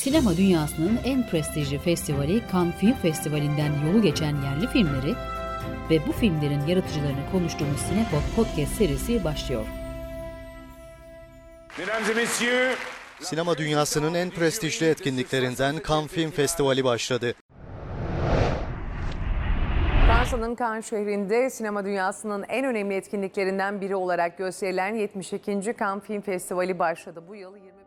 Sinema dünyasının en prestijli festivali Cannes Film Festivali'nden yolu geçen yerli filmleri ve bu filmlerin yaratıcılarını konuştuğumuz Sinepod Podcast serisi başlıyor. Sinema dünyasının en prestijli etkinliklerinden Cannes Film Festivali başladı. Fransa'nın Cannes şehrinde sinema dünyasının en önemli etkinliklerinden biri olarak gösterilen 72. Cannes Film Festivali başladı. Bu yıl 25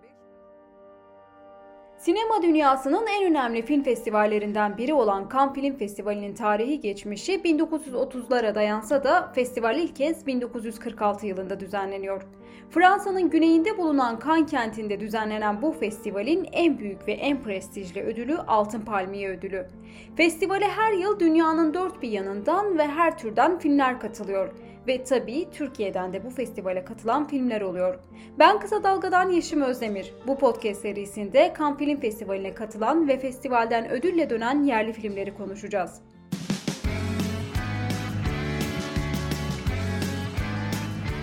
Sinema dünyasının en önemli film festivallerinden biri olan Cannes Film Festivali'nin tarihi geçmişi 1930'lara dayansa da festival ilk kez 1946 yılında düzenleniyor. Fransa'nın güneyinde bulunan Cannes kentinde düzenlenen bu festivalin en büyük ve en prestijli ödülü Altın Palmiye Ödülü. Festivale her yıl dünyanın dört bir yanından ve her türden filmler katılıyor. Ve tabii Türkiye'den de bu festivale katılan filmler oluyor. Ben Kısa Dalga'dan Yeşim Özdemir. Bu podcast serisinde Cannes Film Festivali'ne katılan ve festivalden ödülle dönen yerli filmleri konuşacağız.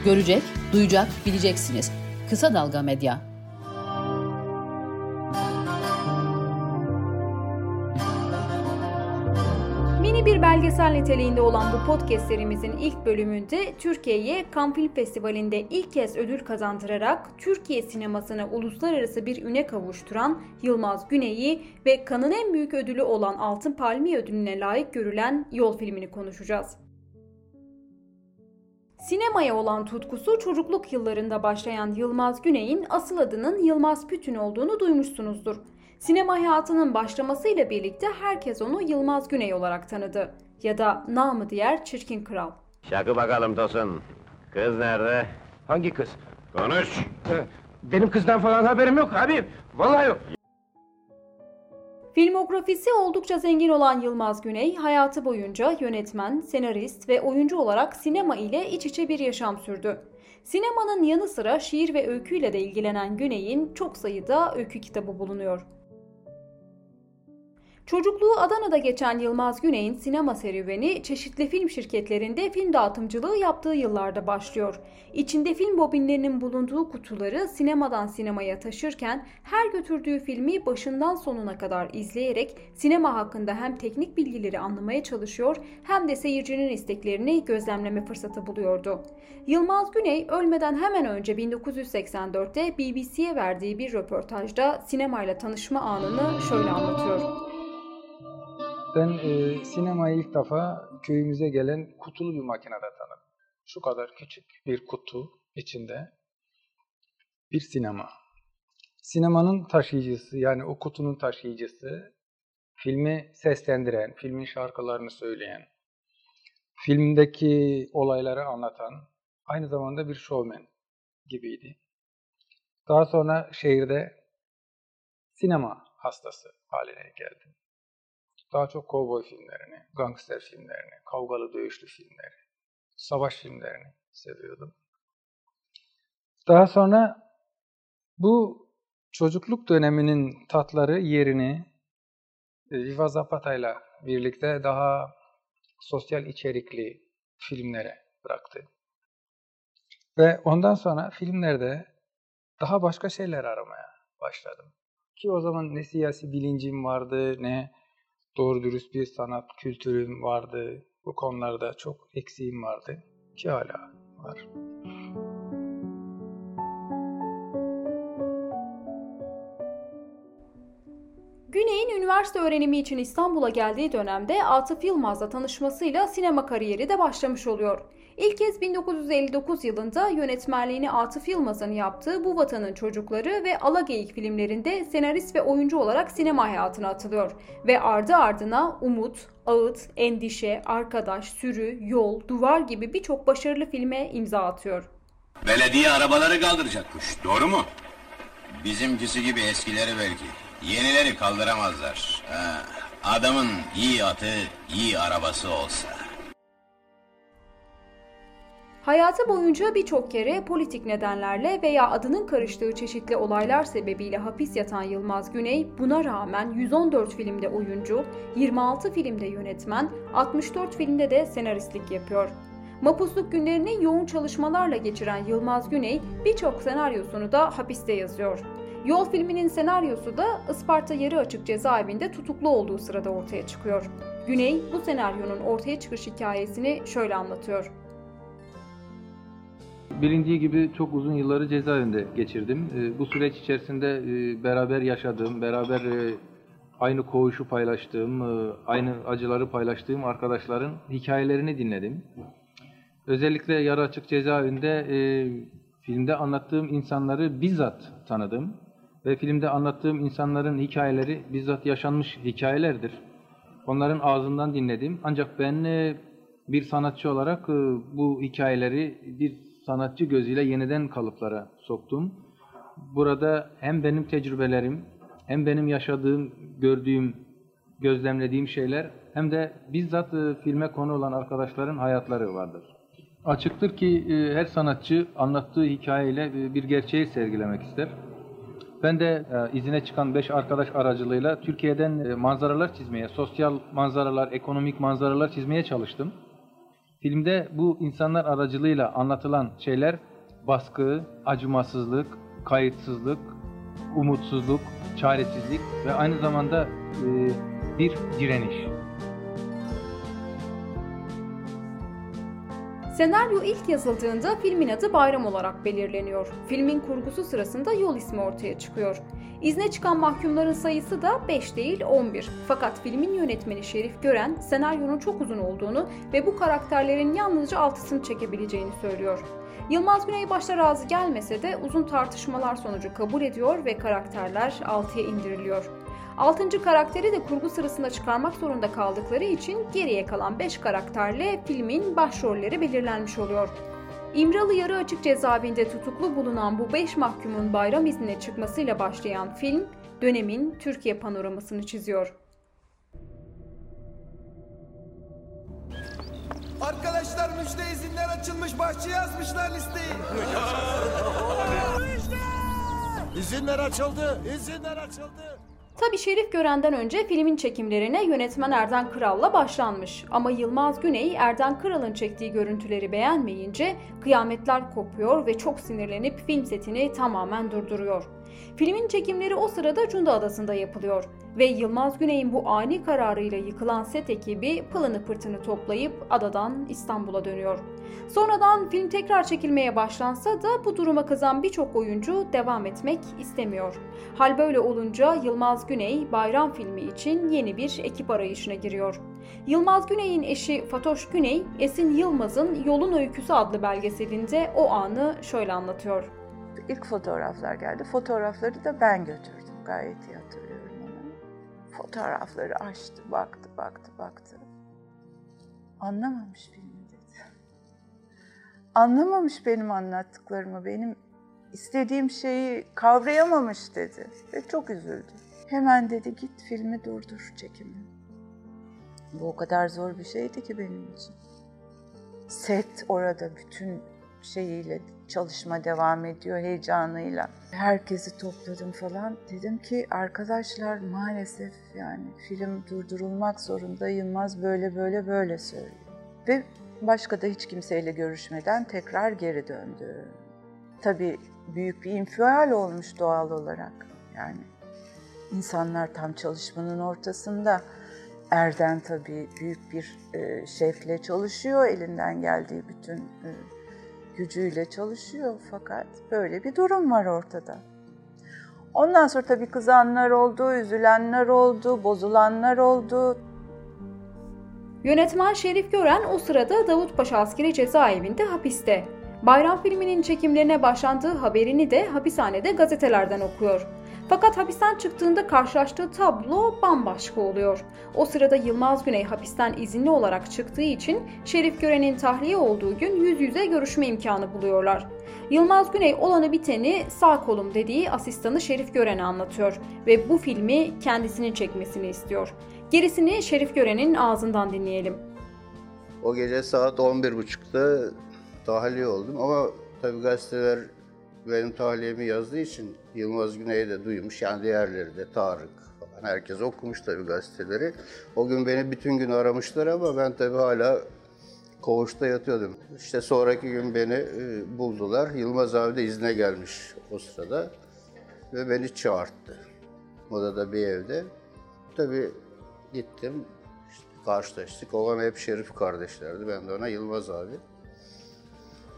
Görecek, duyacak, bileceksiniz. Kısa Dalga Medya. Belgesel niteliğinde olan bu podcast serimizin ilk bölümünde Türkiye'ye Film Festivali'nde ilk kez ödül kazandırarak Türkiye sinemasına uluslararası bir üne kavuşturan Yılmaz Güney'i ve Cannes'ın en büyük ödülü olan Altın Palmiye ödülüne layık görülen Yol filmini konuşacağız. Sinemaya olan tutkusu çocukluk yıllarında başlayan Yılmaz Güney'in asıl adının Yılmaz Pütün olduğunu duymuşsunuzdur. Sinema hayatının başlamasıyla birlikte herkes onu Yılmaz Güney olarak tanıdı. Ya da namı diğer Çirkin Kral. Şakı bakalım Tosun. Kız nerede? hangi kız? Konuş. Ee, Benim kızdan falan haberim yok abi. Vallahi yok. Filmografisi oldukça zengin olan Yılmaz Güney, hayatı boyunca yönetmen, senarist ve oyuncu olarak sinema ile iç içe bir yaşam sürdü. Sinemanın yanı sıra şiir ve öyküyle de ilgilenen Güney'in çok sayıda öykü kitabı bulunuyor. Çocukluğu Adana'da geçen Yılmaz Güney'in sinema serüveni çeşitli film şirketlerinde film dağıtımcılığı yaptığı yıllarda başlıyor. İçinde film bobinlerinin bulunduğu kutuları sinemadan sinemaya taşırken her götürdüğü filmi başından sonuna kadar izleyerek sinema hakkında hem teknik bilgileri anlamaya çalışıyor hem de seyircinin isteklerini gözlemleme fırsatı buluyordu. Yılmaz Güney ölmeden hemen önce 1984'te BBC'ye verdiği bir röportajda sinemayla tanışma anını şöyle anlatıyor. Ben e, sinemayı ilk defa köyümüze gelen kutulu bir makinede tanıdım. Şu kadar küçük bir kutu içinde bir sinema. Sinemanın taşıyıcısı yani o kutunun taşıyıcısı filmi seslendiren, filmin şarkılarını söyleyen, filmdeki olayları anlatan aynı zamanda bir showman gibiydi. Daha sonra şehirde sinema hastası haline geldim. Daha çok kovboy filmlerini, gangster filmlerini, kavgalı dövüşlü filmleri, savaş filmlerini seviyordum. Daha sonra bu çocukluk döneminin tatları yerini e, Viva Zapata'yla birlikte daha sosyal içerikli filmlere bıraktı. Ve ondan sonra filmlerde daha başka şeyler aramaya başladım. Ki o zaman ne siyasi bilincim vardı, ne doğru dürüst bir sanat kültürüm vardı. Bu konularda çok eksiğim vardı ki hala var. Güney'in üniversite öğrenimi için İstanbul'a geldiği dönemde Atıf Yılmaz'la tanışmasıyla sinema kariyeri de başlamış oluyor. İlk kez 1959 yılında yönetmenliğini Atıf Yılmaz'ın yaptığı Bu Vatanın Çocukları ve Alageyik filmlerinde senarist ve oyuncu olarak sinema hayatına atılıyor. Ve ardı ardına Umut, Ağıt, Endişe, Arkadaş, Sürü, Yol, Duvar gibi birçok başarılı filme imza atıyor. Belediye arabaları kaldıracakmış. Doğru mu? Bizimkisi gibi eskileri belki. Yenileri kaldıramazlar. Ha, adamın iyi atı, iyi arabası olsa. Hayatı boyunca birçok kere politik nedenlerle veya adının karıştığı çeşitli olaylar sebebiyle hapis yatan Yılmaz Güney buna rağmen 114 filmde oyuncu, 26 filmde yönetmen, 64 filmde de senaristlik yapıyor. Mapusluk günlerini yoğun çalışmalarla geçiren Yılmaz Güney birçok senaryosunu da hapiste yazıyor. Yol filminin senaryosu da Isparta Yarı Açık Cezaevinde tutuklu olduğu sırada ortaya çıkıyor. Güney bu senaryonun ortaya çıkış hikayesini şöyle anlatıyor. Bilindiği gibi çok uzun yılları cezaevinde geçirdim. E, Bu süreç içerisinde e, beraber yaşadığım, beraber e, aynı koğuşu paylaştığım, e, aynı acıları paylaştığım arkadaşların hikayelerini dinledim. Özellikle Yarı Açık Cezaevinde filmde anlattığım insanları bizzat tanıdım. Ve filmde anlattığım insanların hikayeleri bizzat yaşanmış hikayelerdir. Onların ağzından dinledim. Ancak ben bir sanatçı olarak bu hikayeleri bir sanatçı gözüyle yeniden kalıplara soktum. Burada hem benim tecrübelerim, hem benim yaşadığım, gördüğüm, gözlemlediğim şeyler hem de bizzat e, filme konu olan arkadaşların hayatları vardır. Açıktır ki e, her sanatçı anlattığı hikayeyle e, bir gerçeği sergilemek ister. Ben de izine çıkan 5 arkadaş aracılığıyla Türkiye'den manzaralar çizmeye, sosyal manzaralar, ekonomik manzaralar çizmeye çalıştım. Filmde bu insanlar aracılığıyla anlatılan şeyler baskı, acımasızlık, kayıtsızlık, umutsuzluk, çaresizlik ve aynı zamanda e, bir direniş. Senaryo ilk yazıldığında filmin adı Bayram olarak belirleniyor. Filmin kurgusu sırasında yol ismi ortaya çıkıyor. İzne çıkan mahkumların sayısı da 5 değil 11. Fakat filmin yönetmeni Şerif Gören senaryonun çok uzun olduğunu ve bu karakterlerin yalnızca 6'sını çekebileceğini söylüyor. Yılmaz Güney başta razı gelmese de uzun tartışmalar sonucu kabul ediyor ve karakterler 6'ya indiriliyor. 6. karakteri de kurgu sırasında çıkarmak zorunda kaldıkları için geriye kalan 5 karakterle filmin başrolleri belirlenmiş oluyor. İmralı Yarı Açık Cezaevinde tutuklu bulunan bu 5 mahkumun bayram iznine çıkmasıyla başlayan film, dönemin Türkiye panoramasını çiziyor. Arkadaşlar müjde izinler açılmış bahçeye yazmışlar listeyi. İzinler açıldı, izinler açıldı. Tabi Şerif Gören'den önce filmin çekimlerine yönetmen Erden Kral'la başlanmış. Ama Yılmaz Güney Erden Kral'ın çektiği görüntüleri beğenmeyince kıyametler kopuyor ve çok sinirlenip film setini tamamen durduruyor. Filmin çekimleri o sırada Cunda Adası'nda yapılıyor ve Yılmaz Güney'in bu ani kararıyla yıkılan set ekibi pılını pırtını toplayıp adadan İstanbul'a dönüyor. Sonradan film tekrar çekilmeye başlansa da bu duruma kızan birçok oyuncu devam etmek istemiyor. Hal böyle olunca Yılmaz Güney bayram filmi için yeni bir ekip arayışına giriyor. Yılmaz Güney'in eşi Fatoş Güney, Esin Yılmaz'ın Yolun Öyküsü adlı belgeselinde o anı şöyle anlatıyor. İlk fotoğraflar geldi. Fotoğrafları da ben götürdüm. Gayet iyi hatırlıyorum onu. Fotoğrafları açtı, baktı, baktı, baktı. Anlamamış filmi dedi. Anlamamış benim anlattıklarımı, benim istediğim şeyi kavrayamamış dedi. Ve çok üzüldü. Hemen dedi git filmi durdur çekimi. Bu o kadar zor bir şeydi ki benim için. Set orada bütün şeyiyle çalışma devam ediyor heyecanıyla. Herkesi topladım falan. Dedim ki arkadaşlar maalesef yani film durdurulmak zorunda Yılmaz böyle böyle böyle söylüyor. Ve başka da hiç kimseyle görüşmeden tekrar geri döndü. Tabii büyük bir infial olmuş doğal olarak. Yani insanlar tam çalışmanın ortasında. Erden tabii büyük bir e, şevkle çalışıyor, elinden geldiği bütün e, gücüyle çalışıyor fakat böyle bir durum var ortada. Ondan sonra tabii kızanlar oldu, üzülenler oldu, bozulanlar oldu. Yönetmen Şerif Gören o sırada Davutpaşa Askeri Cezaevinde hapiste. Bayram filminin çekimlerine başlandığı haberini de hapishanede gazetelerden okuyor. Fakat hapisten çıktığında karşılaştığı tablo bambaşka oluyor. O sırada Yılmaz Güney hapisten izinli olarak çıktığı için Şerif Gören'in tahliye olduğu gün yüz yüze görüşme imkanı buluyorlar. Yılmaz Güney olanı biteni sağ kolum dediği asistanı Şerif Gören'e anlatıyor ve bu filmi kendisinin çekmesini istiyor. Gerisini Şerif Gören'in ağzından dinleyelim. O gece saat 11.30'da tahliye oldum ama tabii gazeteler benim tahliyemi yazdığı için Yılmaz Güney de duymuş. Yani diğerleri de Tarık falan. Herkes okumuş tabii gazeteleri. O gün beni bütün gün aramışlar ama ben tabii hala koğuşta yatıyordum. İşte sonraki gün beni e, buldular. Yılmaz abi de izne gelmiş o sırada. ve beni çağırdı. Odada bir evde. Tabii gittim, işte karşılaştık. Olan hep Şerif kardeşlerdi. Ben de ona Yılmaz abi.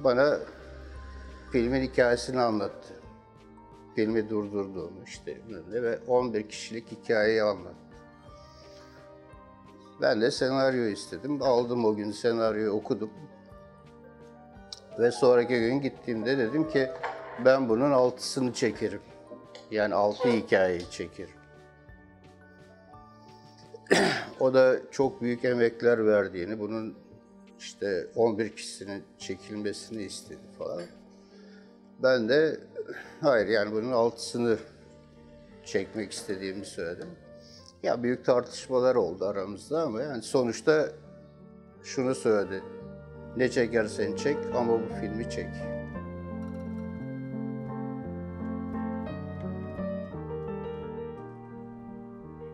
Bana filmin hikayesini anlattı. Filmi durdurduğunu işte ve 11 kişilik hikayeyi anlattı. Ben de senaryo istedim. Aldım o gün senaryoyu okudum. Ve sonraki gün gittiğimde dedim ki ben bunun altısını çekerim. Yani altı hikayeyi çekerim. o da çok büyük emekler verdiğini, bunun işte 11 kişisinin çekilmesini istedi falan. Ben de hayır yani bunun altısını çekmek istediğimi söyledim. Ya büyük tartışmalar oldu aramızda ama yani sonuçta şunu söyledi. Ne çekersen çek ama bu filmi çek.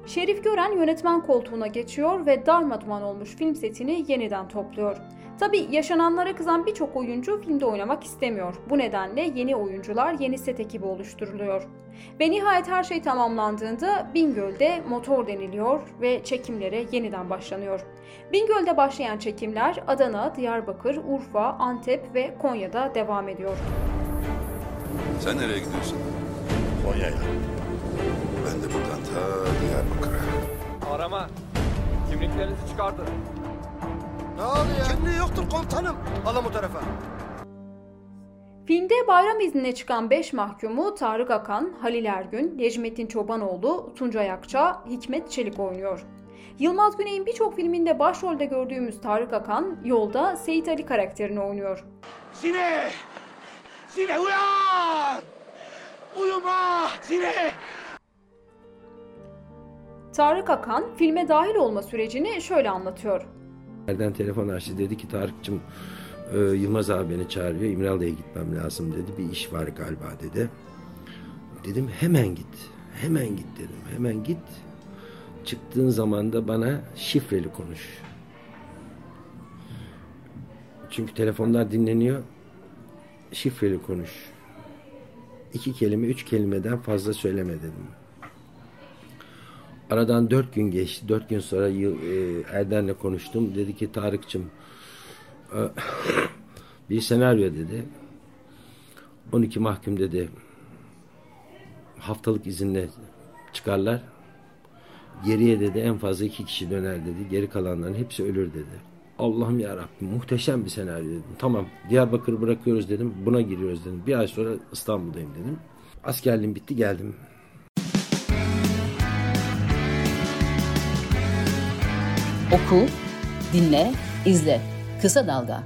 Şerif Gören yönetmen koltuğuna geçiyor ve darmaduman olmuş film setini yeniden topluyor. Tabi yaşananlara kızan birçok oyuncu filmde oynamak istemiyor. Bu nedenle yeni oyuncular yeni set ekibi oluşturuluyor. Ve nihayet her şey tamamlandığında Bingöl'de motor deniliyor ve çekimlere yeniden başlanıyor. Bingöl'de başlayan çekimler Adana, Diyarbakır, Urfa, Antep ve Konya'da devam ediyor. Sen nereye gidiyorsun? Konya'ya. Ben de buradan ta Diyarbakır'a. Arama. Kimliklerinizi çıkartın. Ne oluyor? Kimliği yoktur komutanım. Alın bu tarafa. Filmde bayram iznine çıkan 5 mahkumu Tarık Akan, Halil Ergün, Necmettin Çobanoğlu, Tuncay Akça, Hikmet Çelik oynuyor. Yılmaz Güney'in birçok filminde başrolde gördüğümüz Tarık Akan, yolda Seyit Ali karakterini oynuyor. Sine! Sine uyan! Uyuma! Sine! Tarık Akan, filme dahil olma sürecini şöyle anlatıyor. Nereden telefon açtı dedi ki Tarık'cığım e, Yılmaz abi beni çağırıyor İmralı'ya gitmem lazım dedi bir iş var galiba dedi. Dedim hemen git hemen git dedim hemen git çıktığın zaman da bana şifreli konuş. Çünkü telefonlar dinleniyor şifreli konuş. İki kelime üç kelimeden fazla söyleme dedim. Aradan dört gün geçti. Dört gün sonra e, Erden'le konuştum. Dedi ki Tarık'cığım e, bir senaryo dedi. 12 mahkum dedi. Haftalık izinle çıkarlar. Geriye dedi en fazla iki kişi döner dedi. Geri kalanların hepsi ölür dedi. Allah'ım ya Rabbim muhteşem bir senaryo dedim. Tamam Diyarbakır'ı bırakıyoruz dedim. Buna giriyoruz dedim. Bir ay sonra İstanbul'dayım dedim. Askerliğim bitti geldim. Oku, dinle, izle. Kısa Dalga.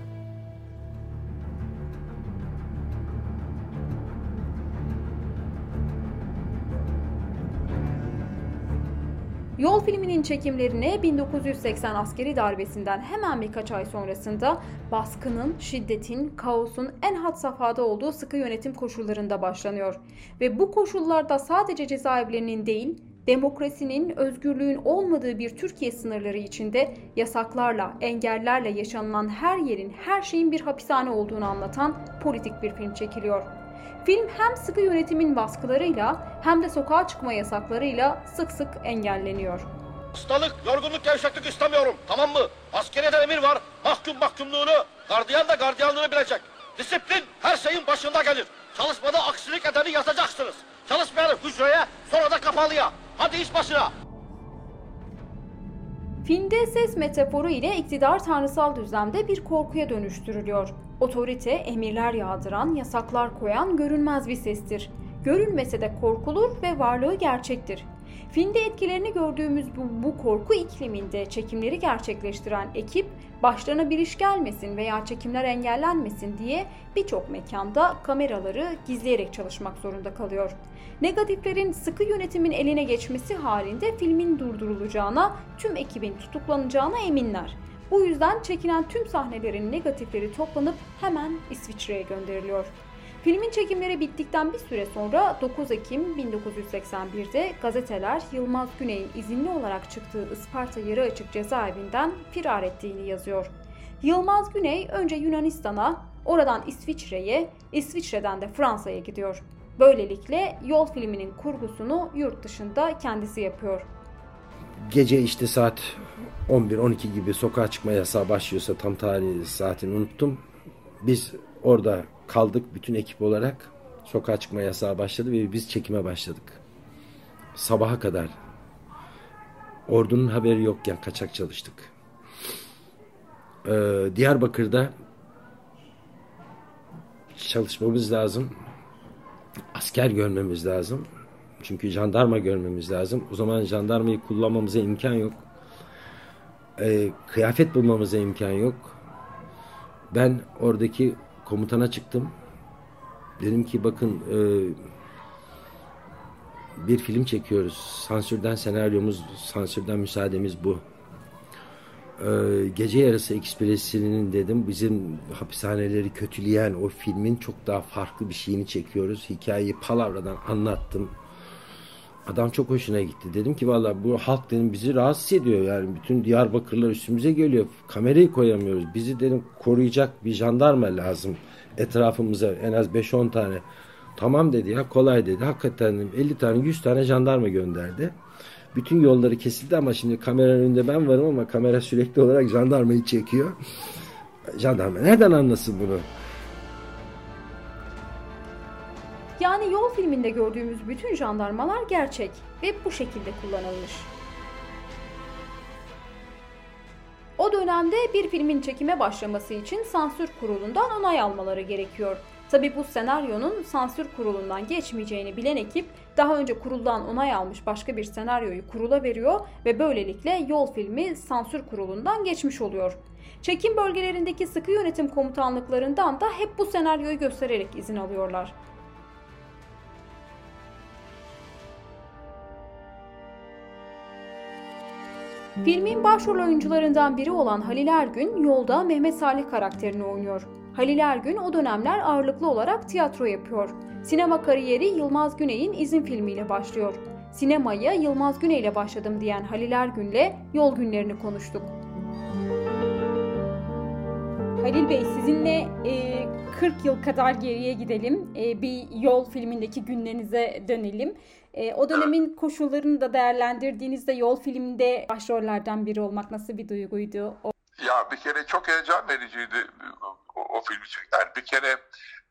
Yol filminin çekimlerine 1980 askeri darbesinden hemen birkaç ay sonrasında baskının, şiddetin, kaosun en had safhada olduğu sıkı yönetim koşullarında başlanıyor. Ve bu koşullarda sadece cezaevlerinin değil, demokrasinin, özgürlüğün olmadığı bir Türkiye sınırları içinde yasaklarla, engellerle yaşanılan her yerin, her şeyin bir hapishane olduğunu anlatan politik bir film çekiliyor. Film hem sıkı yönetimin baskılarıyla hem de sokağa çıkma yasaklarıyla sık sık engelleniyor. Hastalık, yorgunluk, gevşeklik istemiyorum. Tamam mı? Askeriyeden emir var. Mahkum mahkumluğunu, gardiyan da gardiyanlığını bilecek. Disiplin her şeyin başında gelir. Çalışmada aksilik edeni yazacaksınız. Çalışmayanı hücreye, sonra da kapalıya. Hadi iş başına. Filmde ses metaforu ile iktidar tanrısal düzlemde bir korkuya dönüştürülüyor. Otorite, emirler yağdıran, yasaklar koyan görünmez bir sestir. Görünmese de korkulur ve varlığı gerçektir. Filmde etkilerini gördüğümüz bu, bu korku ikliminde çekimleri gerçekleştiren ekip başlarına bir iş gelmesin veya çekimler engellenmesin diye birçok mekanda kameraları gizleyerek çalışmak zorunda kalıyor. Negatiflerin sıkı yönetimin eline geçmesi halinde filmin durdurulacağına, tüm ekibin tutuklanacağına eminler. Bu yüzden çekilen tüm sahnelerin negatifleri toplanıp hemen İsviçre'ye gönderiliyor. Filmin çekimleri bittikten bir süre sonra 9 Ekim 1981'de gazeteler Yılmaz Güney'in izinli olarak çıktığı Isparta yarı açık cezaevinden firar ettiğini yazıyor. Yılmaz Güney önce Yunanistan'a, oradan İsviçre'ye, İsviçre'den de Fransa'ya gidiyor. Böylelikle Yol filminin kurgusunu yurt dışında kendisi yapıyor. Gece işte saat 11-12 gibi sokağa çıkma yasağı başlıyorsa tam tarihi saatini unuttum. Biz orada kaldık bütün ekip olarak. Sokağa çıkma yasağı başladı ve biz çekime başladık. Sabaha kadar. Ordunun haberi yokken kaçak çalıştık. Ee, Diyarbakır'da çalışmamız lazım. Asker görmemiz lazım. Çünkü jandarma görmemiz lazım. O zaman jandarmayı kullanmamıza imkan yok. Ee, kıyafet bulmamıza imkan yok. Ben oradaki komutana çıktım. Dedim ki bakın e, bir film çekiyoruz. Sansürden senaryomuz, sansürden müsaademiz bu. Ee, Gece Yarısı Ekspresi'nin dedim bizim hapishaneleri kötüleyen o filmin çok daha farklı bir şeyini çekiyoruz. Hikayeyi palavradan anlattım. Adam çok hoşuna gitti. Dedim ki valla bu halk dedim bizi rahatsız ediyor. Yani bütün Diyarbakırlar üstümüze geliyor. Kamerayı koyamıyoruz. Bizi dedim koruyacak bir jandarma lazım. Etrafımıza en az 5-10 tane. Tamam dedi ya kolay dedi. Hakikaten dedim, 50 tane 100 tane jandarma gönderdi. Bütün yolları kesildi ama şimdi kameranın önünde ben varım ama kamera sürekli olarak jandarmayı çekiyor. Jandarma nereden anlasın bunu? Yani Yol filminde gördüğümüz bütün jandarmalar gerçek ve bu şekilde kullanılmış. O dönemde bir filmin çekime başlaması için sansür kurulundan onay almaları gerekiyor. Tabi bu senaryonun sansür kurulundan geçmeyeceğini bilen ekip daha önce kuruldan onay almış başka bir senaryoyu kurula veriyor ve böylelikle Yol filmi sansür kurulundan geçmiş oluyor. Çekim bölgelerindeki sıkı yönetim komutanlıklarından da hep bu senaryoyu göstererek izin alıyorlar. Filmin başrol oyuncularından biri olan Halil Ergün yolda Mehmet Salih karakterini oynuyor. Halil Ergün o dönemler ağırlıklı olarak tiyatro yapıyor. Sinema kariyeri Yılmaz Güney'in izin filmiyle başlıyor. Sinemaya Yılmaz Güney ile başladım diyen Halil Ergün'le yol günlerini konuştuk. Halil Bey sizinle e, 40 yıl kadar geriye gidelim. E, bir yol filmindeki günlerinize dönelim. E, o dönemin koşullarını da değerlendirdiğinizde yol filminde başrollerden biri olmak nasıl bir duyguydu? O... Ya bir kere çok heyecan vericiydi o, o film için. Yani bir kere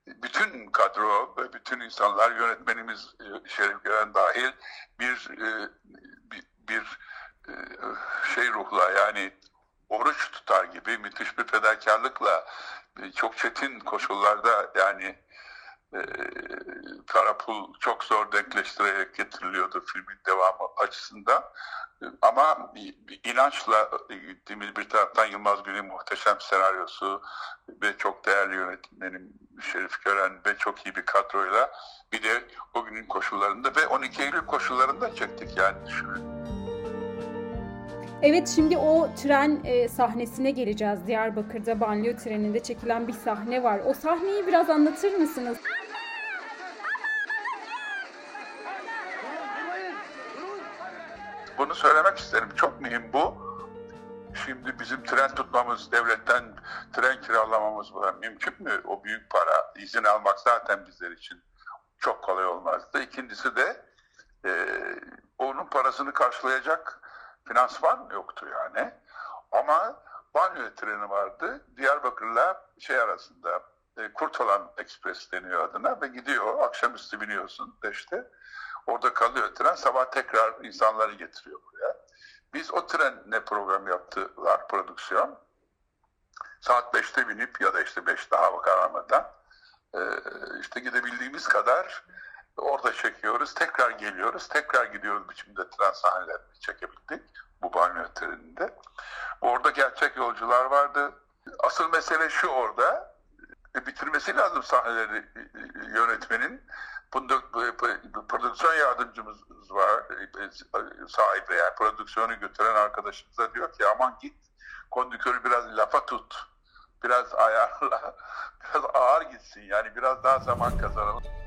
bütün kadro ve bütün insanlar yönetmenimiz Şerif Gören dahil bir bir, bir şey ruhla yani oruç tutar gibi müthiş bir fedakarlıkla çok çetin koşullarda yani e, Karapul çok zor denkleştirerek getiriliyordu filmin devamı açısından. Ama inançla gittiğimiz bir taraftan Yılmaz Güney'in muhteşem senaryosu ve çok değerli yönetmenim Şerif Gören ve çok iyi bir kadroyla bir de o günün koşullarında ve 12 Eylül koşullarında çektik yani düşünün. Evet şimdi o tren e, sahnesine geleceğiz. Diyarbakır'da banliyö treninde çekilen bir sahne var. O sahneyi biraz anlatır mısınız? Bunu söylemek isterim. Çok mühim bu. Şimdi bizim tren tutmamız, devletten tren kiralamamız bu mümkün mü? O büyük para, izin almak zaten bizler için çok kolay olmazdı. İkincisi de e, onun parasını karşılayacak finansman yoktu yani. Ama banyo treni vardı. Diyarbakır'la şey arasında e, Kurtalan Ekspres deniyor adına ve gidiyor. Akşamüstü biniyorsun işte. Orada kalıyor tren. Sabah tekrar insanları getiriyor buraya. Biz o trenle program yaptılar prodüksiyon. Saat 5'te binip ya da işte 5 daha kararmadan e, işte gidebildiğimiz kadar orada çekiyoruz. Tekrar geliyoruz. Tekrar gidiyoruz biçimde tren sahnelerini çekebildik bu banyo treninde. Orada gerçek yolcular vardı. Asıl mesele şu orada. E, bitirmesi lazım sahneleri e, e, yönetmenin. Prodüksiyon yardımcımız var sahibi yani prodüksiyonu götüren arkadaşımıza diyor ki aman git kondüktörü biraz lafa tut biraz ayarla biraz ağır gitsin yani biraz daha zaman kazanalım.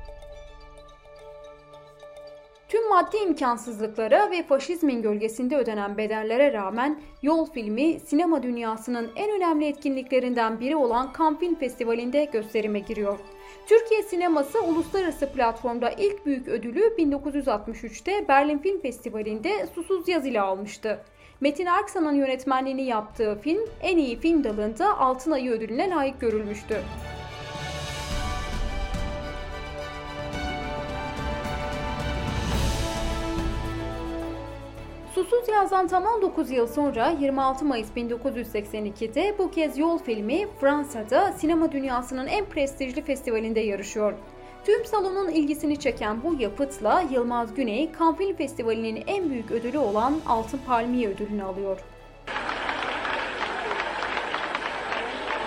Tüm maddi imkansızlıklara ve faşizmin gölgesinde ödenen bedellere rağmen Yol filmi sinema dünyasının en önemli etkinliklerinden biri olan Cannes Film Festivali'nde gösterime giriyor. Türkiye sineması uluslararası platformda ilk büyük ödülü 1963'te Berlin Film Festivali'nde Susuz Yaz ile almıştı. Metin Erksan'ın yönetmenliğini yaptığı film en iyi film dalında Altın Ayı ödülüne layık görülmüştü. Susuz Yaz'dan tam 19 yıl sonra 26 Mayıs 1982'de bu kez Yol filmi Fransa'da sinema dünyasının en prestijli festivalinde yarışıyor. Tüm salonun ilgisini çeken bu yapıtla Yılmaz Güney, Cannes Film Festivali'nin en büyük ödülü olan Altın Palmiye ödülünü alıyor.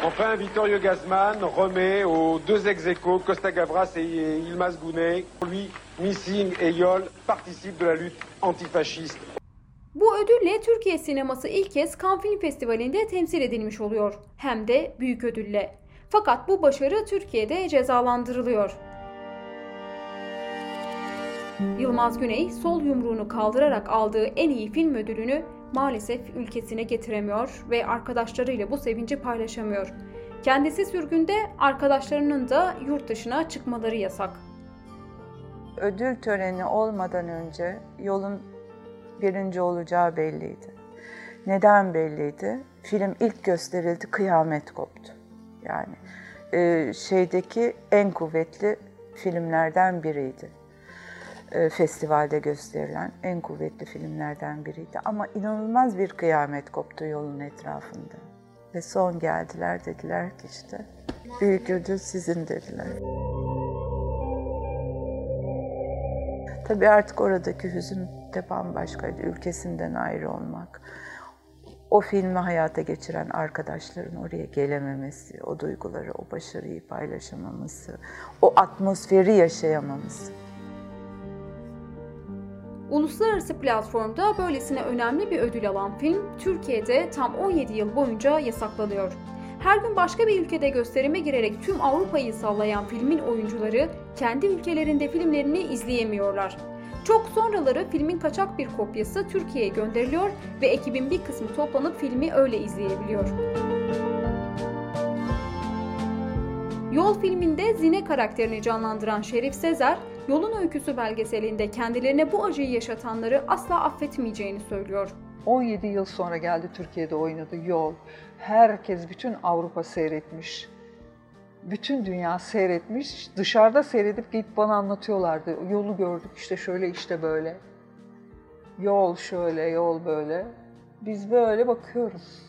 Enfin, Vittorio Gazman remet aux deux ex Costa Gavras et Yilmaz Güney. Lui, Missing et Yol participent de la lutte antifasciste. Bu ödülle Türkiye sineması ilk kez Cannes Film Festivali'nde temsil edilmiş oluyor. Hem de büyük ödülle. Fakat bu başarı Türkiye'de cezalandırılıyor. Yılmaz Güney sol yumruğunu kaldırarak aldığı en iyi film ödülünü maalesef ülkesine getiremiyor ve arkadaşlarıyla bu sevinci paylaşamıyor. Kendisi sürgünde, arkadaşlarının da yurt dışına çıkmaları yasak. Ödül töreni olmadan önce yolun birinci olacağı belliydi. Neden belliydi? Film ilk gösterildi, kıyamet koptu. Yani e, şeydeki en kuvvetli filmlerden biriydi. E, festivalde gösterilen en kuvvetli filmlerden biriydi. Ama inanılmaz bir kıyamet koptu yolun etrafında. Ve son geldiler dediler ki işte büyük ödül sizin dediler. Tabii artık oradaki hüzün de bambaşkaydı. Ülkesinden ayrı olmak. O filmi hayata geçiren arkadaşların oraya gelememesi, o duyguları, o başarıyı paylaşamaması, o atmosferi yaşayamaması. Uluslararası platformda böylesine önemli bir ödül alan film Türkiye'de tam 17 yıl boyunca yasaklanıyor. Her gün başka bir ülkede gösterime girerek tüm Avrupa'yı sallayan filmin oyuncuları kendi ülkelerinde filmlerini izleyemiyorlar. Çok sonraları filmin kaçak bir kopyası Türkiye'ye gönderiliyor ve ekibin bir kısmı toplanıp filmi öyle izleyebiliyor. Yol filminde Zine karakterini canlandıran Şerif Sezer, Yolun Öyküsü belgeselinde kendilerine bu acıyı yaşatanları asla affetmeyeceğini söylüyor. 17 yıl sonra geldi Türkiye'de oynadı Yol. Herkes, bütün Avrupa seyretmiş. Bütün dünya seyretmiş. Dışarıda seyredip gidip bana anlatıyorlardı. Yolu gördük işte şöyle işte böyle. Yol şöyle, yol böyle. Biz böyle bakıyoruz.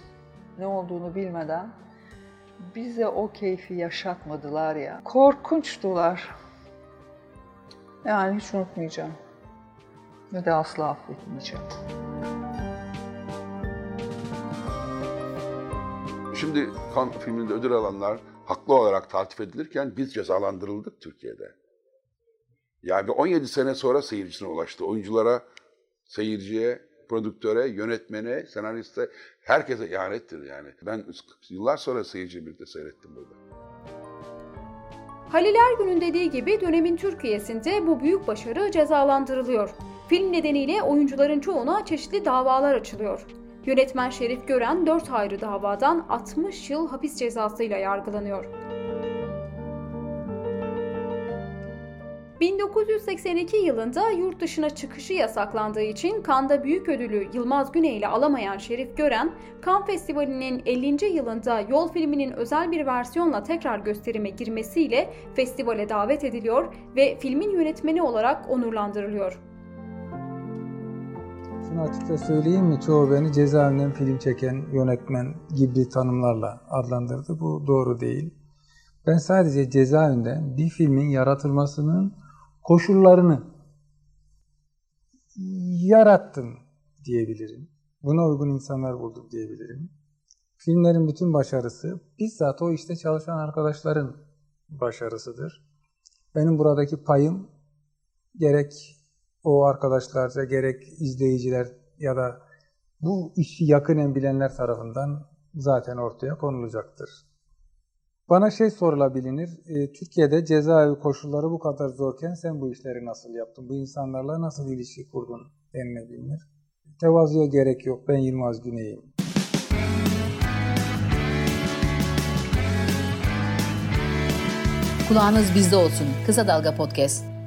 Ne olduğunu bilmeden. Bize o keyfi yaşatmadılar ya. Korkunçtular. Yani hiç unutmayacağım. Ve de asla affetmeyeceğim. Şimdi kan filminde ödül alanlar haklı olarak tartif edilirken biz cezalandırıldık Türkiye'de. Yani 17 sene sonra seyircisine ulaştı. Oyunculara, seyirciye, prodüktöre, yönetmene, senariste, herkese ihanettir yani. Ben yıllar sonra seyirciyi birlikte seyrettim burada. Halil Ergün'ün dediği gibi dönemin Türkiye'sinde bu büyük başarı cezalandırılıyor. Film nedeniyle oyuncuların çoğuna çeşitli davalar açılıyor. Yönetmen Şerif Gören 4 ayrı davadan 60 yıl hapis cezasıyla yargılanıyor. 1982 yılında yurt dışına çıkışı yasaklandığı için Cannes'da büyük ödülü Yılmaz Güney ile alamayan Şerif Gören, Cannes Festivali'nin 50. yılında Yol filminin özel bir versiyonla tekrar gösterime girmesiyle festivale davet ediliyor ve filmin yönetmeni olarak onurlandırılıyor. Şunu açıkça söyleyeyim mi? Çoğu beni cezaevinden film çeken yönetmen gibi tanımlarla adlandırdı. Bu doğru değil. Ben sadece cezaevinde bir filmin yaratılmasının koşullarını yarattım diyebilirim. Buna uygun insanlar buldum diyebilirim. Filmlerin bütün başarısı bizzat o işte çalışan arkadaşların başarısıdır. Benim buradaki payım gerek o arkadaşlarca gerek izleyiciler ya da bu işi yakinen bilenler tarafından zaten ortaya konulacaktır. Bana şey sorulabilir, e, Türkiye'de cezaevi koşulları bu kadar zorken sen bu işleri nasıl yaptın, bu insanlarla nasıl ilişki kurdun denilebilir. Tevazuya gerek yok, ben Yılmaz Güney'im. Kulağınız bizde olsun. Kısa Dalga Podcast.